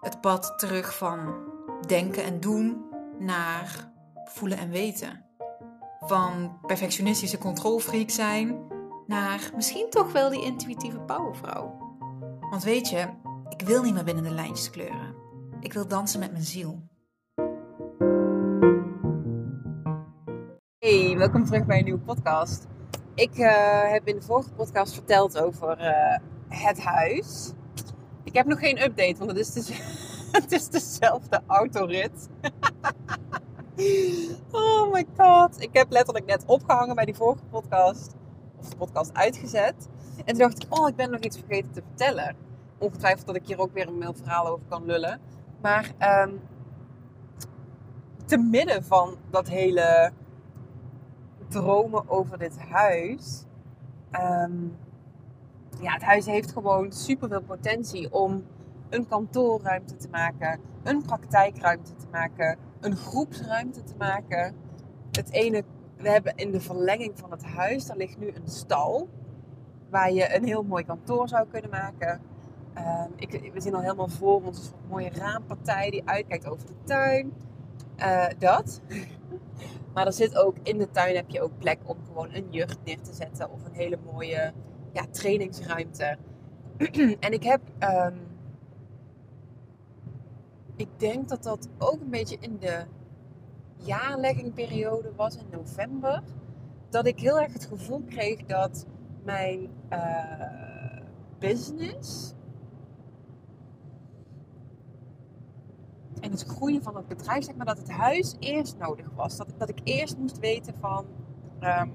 Het pad terug van denken en doen naar voelen en weten. Van perfectionistische controlfreak zijn naar misschien toch wel die intuïtieve powervrouw. Want weet je, ik wil niet meer binnen de lijntjes kleuren. Ik wil dansen met mijn ziel. Hey, welkom terug bij een nieuwe podcast. Ik uh, heb in de vorige podcast verteld over uh, het huis. Ik heb nog geen update, want het is, dus, het is dezelfde autorit. oh my god. Ik heb letterlijk net opgehangen bij die vorige podcast. Of de podcast uitgezet. En toen dacht ik, oh, ik ben nog iets vergeten te vertellen. Ongetwijfeld dat ik hier ook weer een mail verhaal over kan lullen. Maar um, te midden van dat hele dromen over dit huis. Um, ja, het huis heeft gewoon super veel potentie om een kantoorruimte te maken, een praktijkruimte te maken, een groepsruimte te maken. Het ene, we hebben in de verlenging van het huis, daar ligt nu een stal waar je een heel mooi kantoor zou kunnen maken. Uh, ik, we zien al helemaal voor ons een mooie raampartij die uitkijkt over de tuin. Uh, dat. maar er zit ook in de tuin heb je ook plek om gewoon een jurk neer te zetten of een hele mooie ja, trainingsruimte. en ik heb, um, ik denk dat dat ook een beetje in de jaarleggingperiode was in november. Dat ik heel erg het gevoel kreeg dat mijn uh, business en het groeien van het bedrijf, zeg maar, dat het huis eerst nodig was. Dat, dat ik eerst moest weten van, um,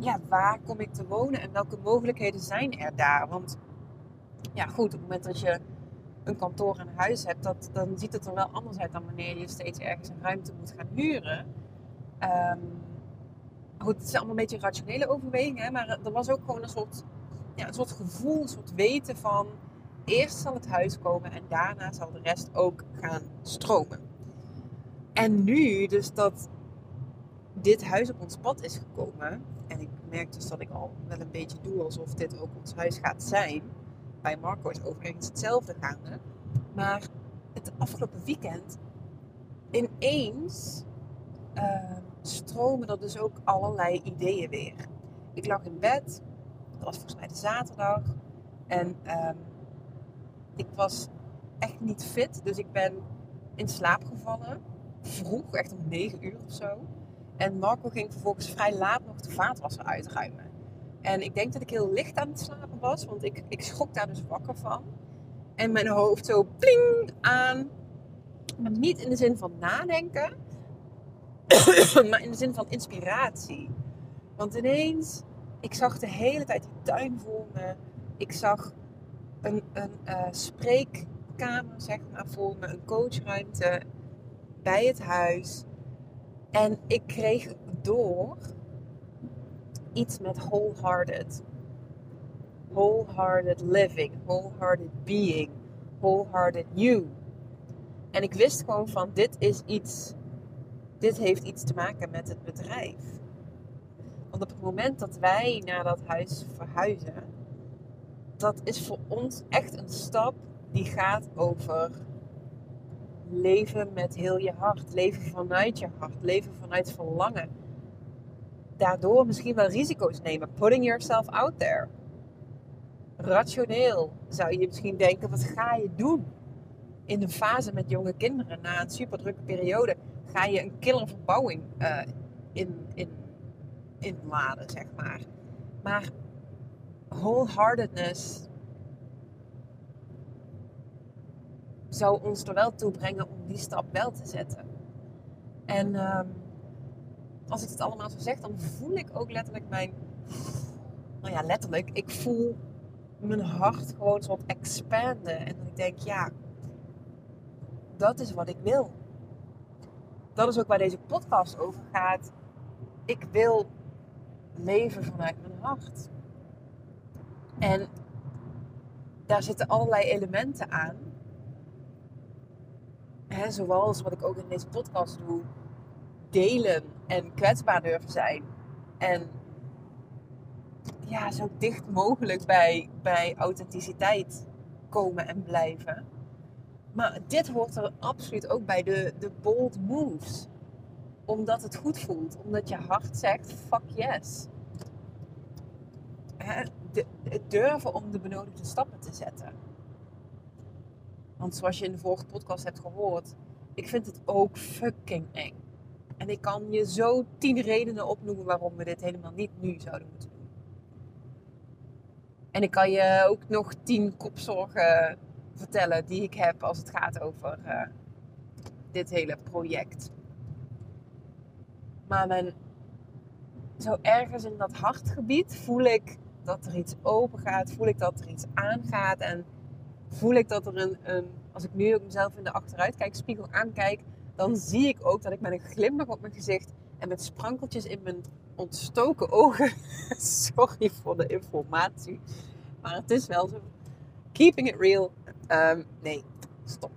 ja, waar kom ik te wonen en welke mogelijkheden zijn er daar? Want ja, goed, op het moment dat je een kantoor en huis hebt, dat, dan ziet het er wel anders uit dan wanneer je steeds ergens een ruimte moet gaan huren. Um, goed, het is allemaal een beetje rationele overweging, hè, maar er was ook gewoon een soort, ja, een soort gevoel, een soort weten van eerst zal het huis komen en daarna zal de rest ook gaan stromen. En nu, dus dat dit huis op ons pad is gekomen, en ik merk dus dat ik al wel een beetje doe alsof dit ook ons huis gaat zijn. Bij Marco is overigens hetzelfde gaande. Maar het afgelopen weekend ineens uh, stromen er dus ook allerlei ideeën weer. Ik lag in bed, dat was volgens mij de zaterdag. En um, ik was echt niet fit, dus ik ben in slaap gevallen. Vroeg, echt om 9 uur of zo. En Marco ging vervolgens vrij laat nog de vaatwasser uitruimen. En ik denk dat ik heel licht aan het slapen was, want ik, ik schrok daar dus wakker van. En mijn hoofd zo pling aan. Maar niet in de zin van nadenken, maar in de zin van inspiratie. Want ineens, ik zag de hele tijd die tuin voor me. Ik zag een, een uh, spreekkamer, zeg maar, voor me, een coachruimte bij het huis. En ik kreeg door iets met wholehearted. Wholehearted living, wholehearted being, wholehearted you. En ik wist gewoon van dit is iets, dit heeft iets te maken met het bedrijf. Want op het moment dat wij naar dat huis verhuizen, dat is voor ons echt een stap die gaat over leven met heel je hart. Leven vanuit je hart. Leven vanuit verlangen. Daardoor misschien wel risico's nemen. Putting yourself out there. Rationeel zou je misschien denken: wat ga je doen? In een fase met jonge kinderen, na een super drukke periode, ga je een killer verbouwing uh, in, in, inladen, zeg maar. Maar wholeheartedness zou ons er wel toe brengen om die stap wel te zetten. En uh, als ik het allemaal zo zeg, dan voel ik ook letterlijk mijn. Nou ja, letterlijk. Ik voel mijn hart gewoon soort expanden. En ik denk, ja, dat is wat ik wil. Dat is ook waar deze podcast over gaat. Ik wil leven vanuit mijn hart. En daar zitten allerlei elementen aan. Zoals wat ik ook in deze podcast doe. Delen en kwetsbaar durven zijn. En ja, zo dicht mogelijk bij, bij authenticiteit komen en blijven. Maar dit hoort er absoluut ook bij de, de bold moves. Omdat het goed voelt. Omdat je hart zegt, fuck yes. het durven om de benodigde stappen te zetten. Want zoals je in de vorige podcast hebt gehoord, ik vind het ook fucking eng. En ik kan je zo tien redenen opnoemen waarom we dit helemaal niet nu zouden moeten doen. En ik kan je ook nog tien kopzorgen vertellen die ik heb als het gaat over uh, dit hele project. Maar mijn, zo ergens in dat hartgebied voel ik dat er iets open gaat, voel ik dat er iets aangaat en voel ik dat er een, een als ik nu ook mezelf in de achteruitkijkspiegel aankijk, dan zie ik ook dat ik met een glimlach op mijn gezicht en met sprankeltjes in mijn ontstoken ogen. Sorry voor de informatie. Maar het is wel zo. Keeping it real. Um, nee, stop.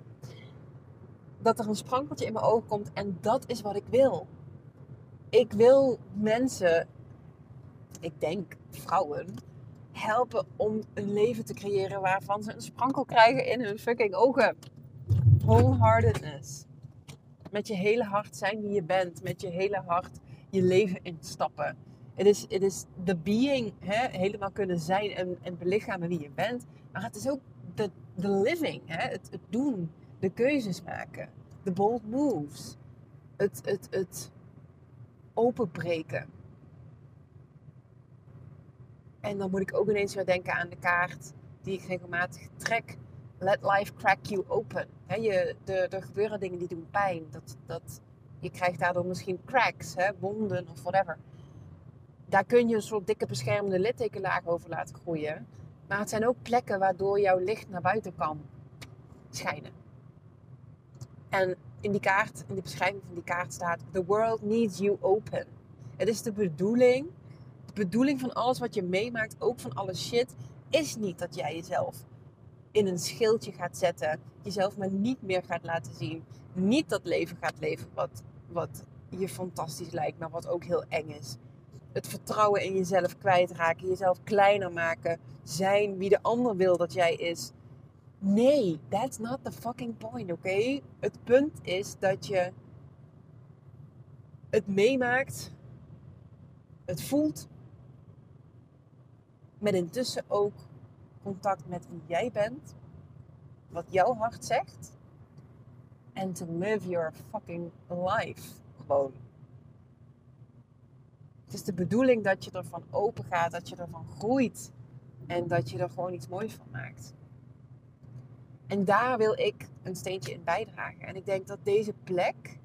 Dat er een sprankeltje in mijn ogen komt en dat is wat ik wil. Ik wil mensen, ik denk vrouwen, helpen om een leven te creëren waarvan ze een sprankel krijgen in hun fucking ogen. Wholeheartedness. Met je hele hart zijn wie je bent. Met je hele hart je leven instappen. Het is, het is de being, hè, helemaal kunnen zijn en, en belichamen wie je bent. Maar het is ook de, de living, hè, het, het doen, de keuzes maken, de bold moves, het, het, het openbreken. En dan moet ik ook ineens weer denken aan de kaart die ik regelmatig trek. Let life crack you open. Je, de, er gebeuren dingen die doen pijn. Dat, dat, je krijgt daardoor misschien cracks, hè, wonden of whatever. Daar kun je een soort dikke beschermende littekenlaag over laten groeien. Maar het zijn ook plekken waardoor jouw licht naar buiten kan schijnen. En in die kaart, in de beschrijving van die kaart staat: The world needs you open. Het is de bedoeling, bedoeling van alles wat je meemaakt, ook van alle shit, is niet dat jij jezelf in een schildje gaat zetten, jezelf maar niet meer gaat laten zien, niet dat leven gaat leven wat, wat je fantastisch lijkt, maar wat ook heel eng is. Het vertrouwen in jezelf kwijtraken, jezelf kleiner maken, zijn wie de ander wil dat jij is. Nee, that's not the fucking point, oké? Het punt is dat je het meemaakt, het voelt, met intussen ook contact met wie jij bent, wat jouw hart zegt, en to live your fucking life gewoon. Het is de bedoeling dat je ervan open gaat, dat je ervan groeit en dat je er gewoon iets moois van maakt. En daar wil ik een steentje in bijdragen. En ik denk dat deze plek,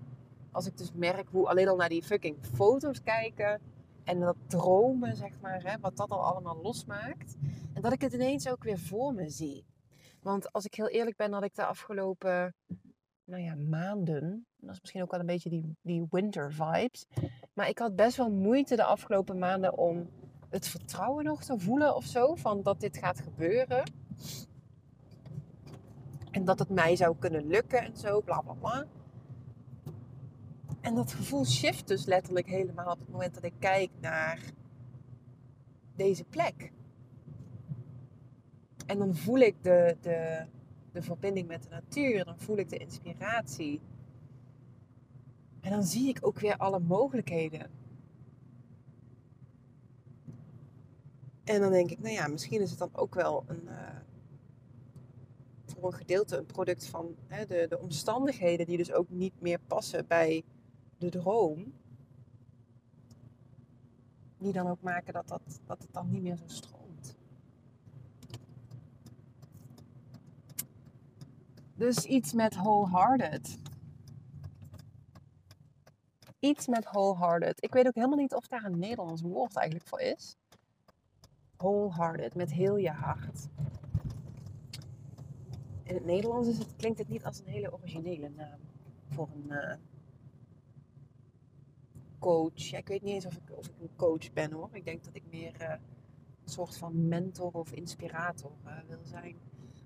als ik dus merk hoe alleen al naar die fucking foto's kijken en dat dromen, zeg maar, hè, wat dat al allemaal losmaakt. En dat ik het ineens ook weer voor me zie. Want als ik heel eerlijk ben, had ik de afgelopen nou ja, maanden, dat is misschien ook wel een beetje die, die winter vibes. Maar ik had best wel moeite de afgelopen maanden om het vertrouwen nog te voelen of zo. Van dat dit gaat gebeuren. En dat het mij zou kunnen lukken en zo, bla bla bla. En dat gevoel shift dus letterlijk helemaal op het moment dat ik kijk naar deze plek. En dan voel ik de, de, de verbinding met de natuur, dan voel ik de inspiratie. En dan zie ik ook weer alle mogelijkheden. En dan denk ik, nou ja, misschien is het dan ook wel een, uh, voor een gedeelte een product van hè, de, de omstandigheden die dus ook niet meer passen bij de droom. Die dan ook maken dat, dat, dat het dan niet meer zo stroomt. Dus iets met wholehearted. Iets met wholehearted. Ik weet ook helemaal niet of daar een Nederlands woord eigenlijk voor is. wholehearted, met heel je hart. In het Nederlands is het, klinkt het niet als een hele originele naam voor een uh, coach. Ik weet niet eens of ik, een coach ben hoor. Ik denk dat ik meer uh, een soort van mentor of inspirator uh, wil zijn.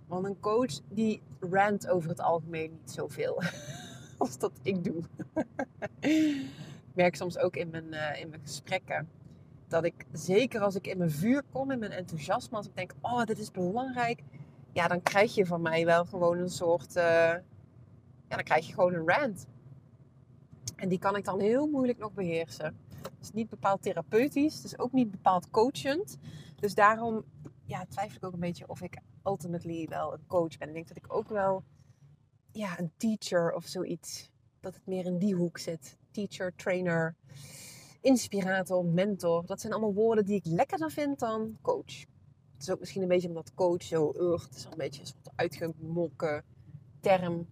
Want een coach die rant over het algemeen niet zoveel als dat ik doe. ik merk soms ook in mijn, in mijn gesprekken dat ik, zeker als ik in mijn vuur kom, in mijn enthousiasme, als ik denk, oh, dit is belangrijk, ja, dan krijg je van mij wel gewoon een soort, ja, dan krijg je gewoon een rant. En die kan ik dan heel moeilijk nog beheersen. Het is niet bepaald therapeutisch, het is ook niet bepaald coachend. Dus daarom ja, twijfel ik ook een beetje of ik ultimately wel een coach ben. Ik denk dat ik ook wel ja, een teacher of zoiets, dat het meer in die hoek zit. Teacher, trainer, inspirator, mentor. Dat zijn allemaal woorden die ik lekkerder vind dan coach. Het is ook misschien een beetje omdat coach zo, ugh, het is een beetje een soort uitgemokken term,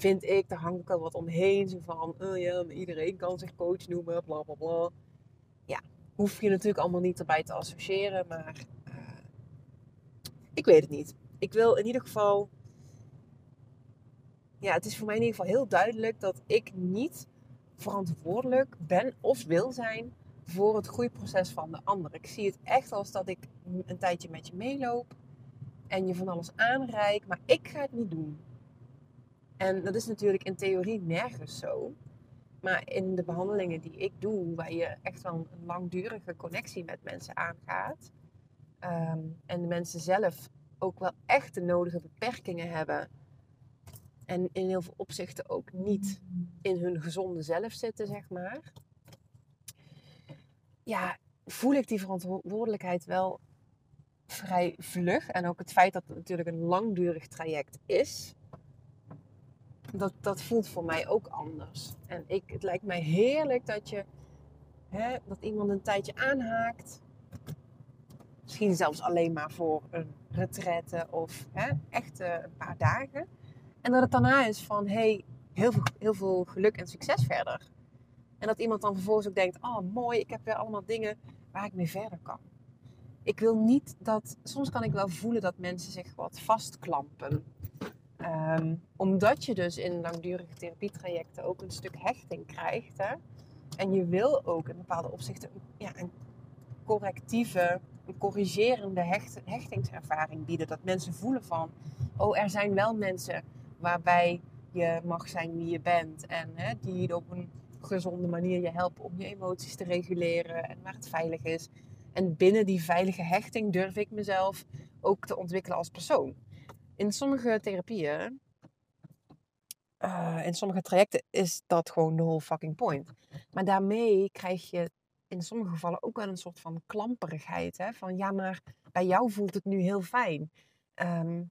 vind ik. Daar hangt ook wel wat omheen. Zo van, oh ja, iedereen kan zich coach noemen, bla bla bla. Ja, hoef je natuurlijk allemaal niet erbij te associëren, maar uh, ik weet het niet. Ik wil in ieder geval, ja, het is voor mij in ieder geval heel duidelijk dat ik niet verantwoordelijk ben of wil zijn voor het groeiproces van de ander. Ik zie het echt als dat ik een tijdje met je meeloop en je van alles aanreik, maar ik ga het niet doen. En dat is natuurlijk in theorie nergens zo. Maar in de behandelingen die ik doe, waar je echt wel een langdurige connectie met mensen aangaat. Um, en de mensen zelf ook wel echt de nodige beperkingen hebben en in heel veel opzichten ook niet in hun gezonde zelf zitten, zeg maar. Ja, voel ik die verantwoordelijkheid wel vrij vlug. En ook het feit dat het natuurlijk een langdurig traject is. Dat, dat voelt voor mij ook anders. En ik, het lijkt mij heerlijk dat je hè, dat iemand een tijdje aanhaakt. Misschien zelfs alleen maar voor een retraite of hè, echt uh, een paar dagen. En dat het daarna is van, hey, heel veel, heel veel geluk en succes verder. En dat iemand dan vervolgens ook denkt, oh mooi, ik heb weer allemaal dingen waar ik mee verder kan. Ik wil niet dat, soms kan ik wel voelen dat mensen zich wat vastklampen. Ehm, omdat je dus in langdurige therapietrajecten ook een stuk hechting krijgt. Hè? En je wil ook in bepaalde opzichten ja, een correctieve, een corrigerende hecht, hechtingservaring bieden. Dat mensen voelen van, oh er zijn wel mensen waarbij je mag zijn wie je bent en hè, die op een gezonde manier je helpen om je emoties te reguleren en waar het veilig is. En binnen die veilige hechting durf ik mezelf ook te ontwikkelen als persoon. In sommige therapieën, uh, in sommige trajecten is dat gewoon de whole fucking point. Maar daarmee krijg je in sommige gevallen ook wel een soort van klamperigheid. Hè? Van ja, maar bij jou voelt het nu heel fijn. Um,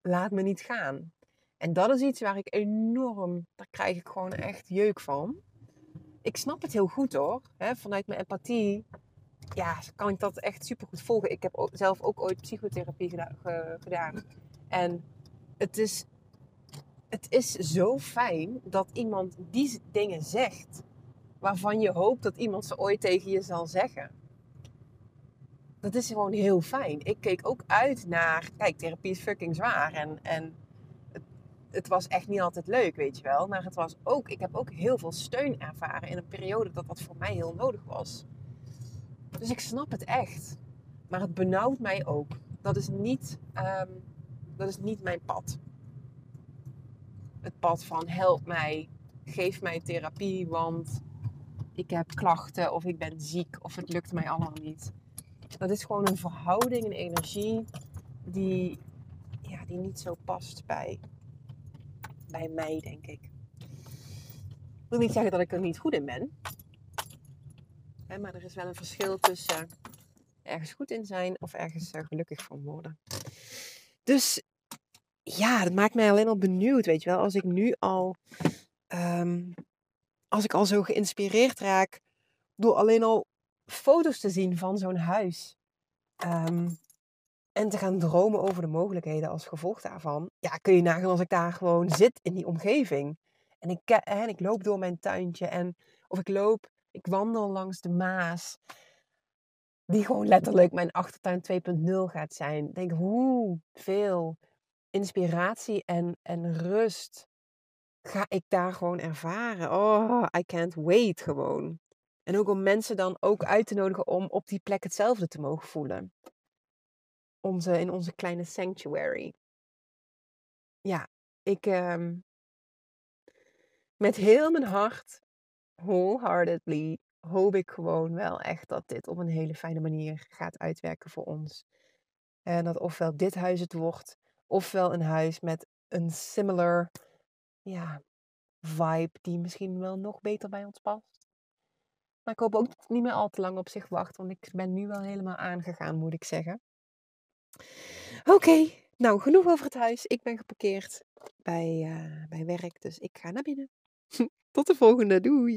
laat me niet gaan. En dat is iets waar ik enorm, daar krijg ik gewoon echt jeuk van. Ik snap het heel goed hoor. Hè? Vanuit mijn empathie ja, kan ik dat echt super goed volgen. Ik heb zelf ook ooit psychotherapie gedaan. En het is, het is zo fijn dat iemand die dingen zegt waarvan je hoopt dat iemand ze ooit tegen je zal zeggen dat is gewoon heel fijn. Ik keek ook uit naar, kijk, therapie is fucking zwaar. En, en het, het, was echt niet altijd leuk, weet je wel. Maar het was ook, ik heb ook heel veel steun ervaren in een periode dat dat voor mij heel nodig was. Dus ik snap het echt. Maar het benauwt mij ook. Dat is niet, um, dat is niet mijn pad. Het pad van help mij, geef mij therapie, want ik heb klachten of ik ben ziek of het lukt mij allemaal niet dat is gewoon een verhouding, een energie die, ja, die niet zo past bij, bij mij, denk ik. Ik wil niet zeggen dat ik er niet goed in ben. Maar er is wel een verschil tussen ergens goed in zijn of ergens uh, gelukkig van worden. Dus ja, dat maakt mij alleen al benieuwd, weet je wel. Als ik nu al, um, als ik al zo geïnspireerd raak door alleen al foto's te zien van zo'n huis. Ehm, en te gaan dromen over de mogelijkheden als gevolg daarvan. Ja, kun je nagaan als ik daar gewoon zit in die omgeving. En ik, en ik loop door mijn tuintje. En, of ik loop, ik wandel langs de Maas. die gewoon letterlijk mijn achtertuin 2.0 gaat zijn. Denk hoe veel inspiratie en, en rust ga ik daar gewoon ervaren. Oh, I can't wait gewoon. En ook om mensen dan ook uit te nodigen om op die plek hetzelfde te mogen voelen. Onze, in onze kleine sanctuary. Ja, ik um, met heel mijn hart, wholeheartedly, hoop ik gewoon wel echt dat dit op een hele fijne manier gaat uitwerken voor ons. En dat ofwel dit huis het wordt, ofwel een huis met een similar ja, vibe die misschien wel nog beter bij ons past. Maar ik hoop ook niet meer al te lang op zich wachten, want ik ben nu wel helemaal aangegaan, moet ik zeggen. Oké, nou genoeg over het huis. Ik ben geparkeerd bij, uh, bij werk, dus ik ga naar binnen. Tot de volgende, doei!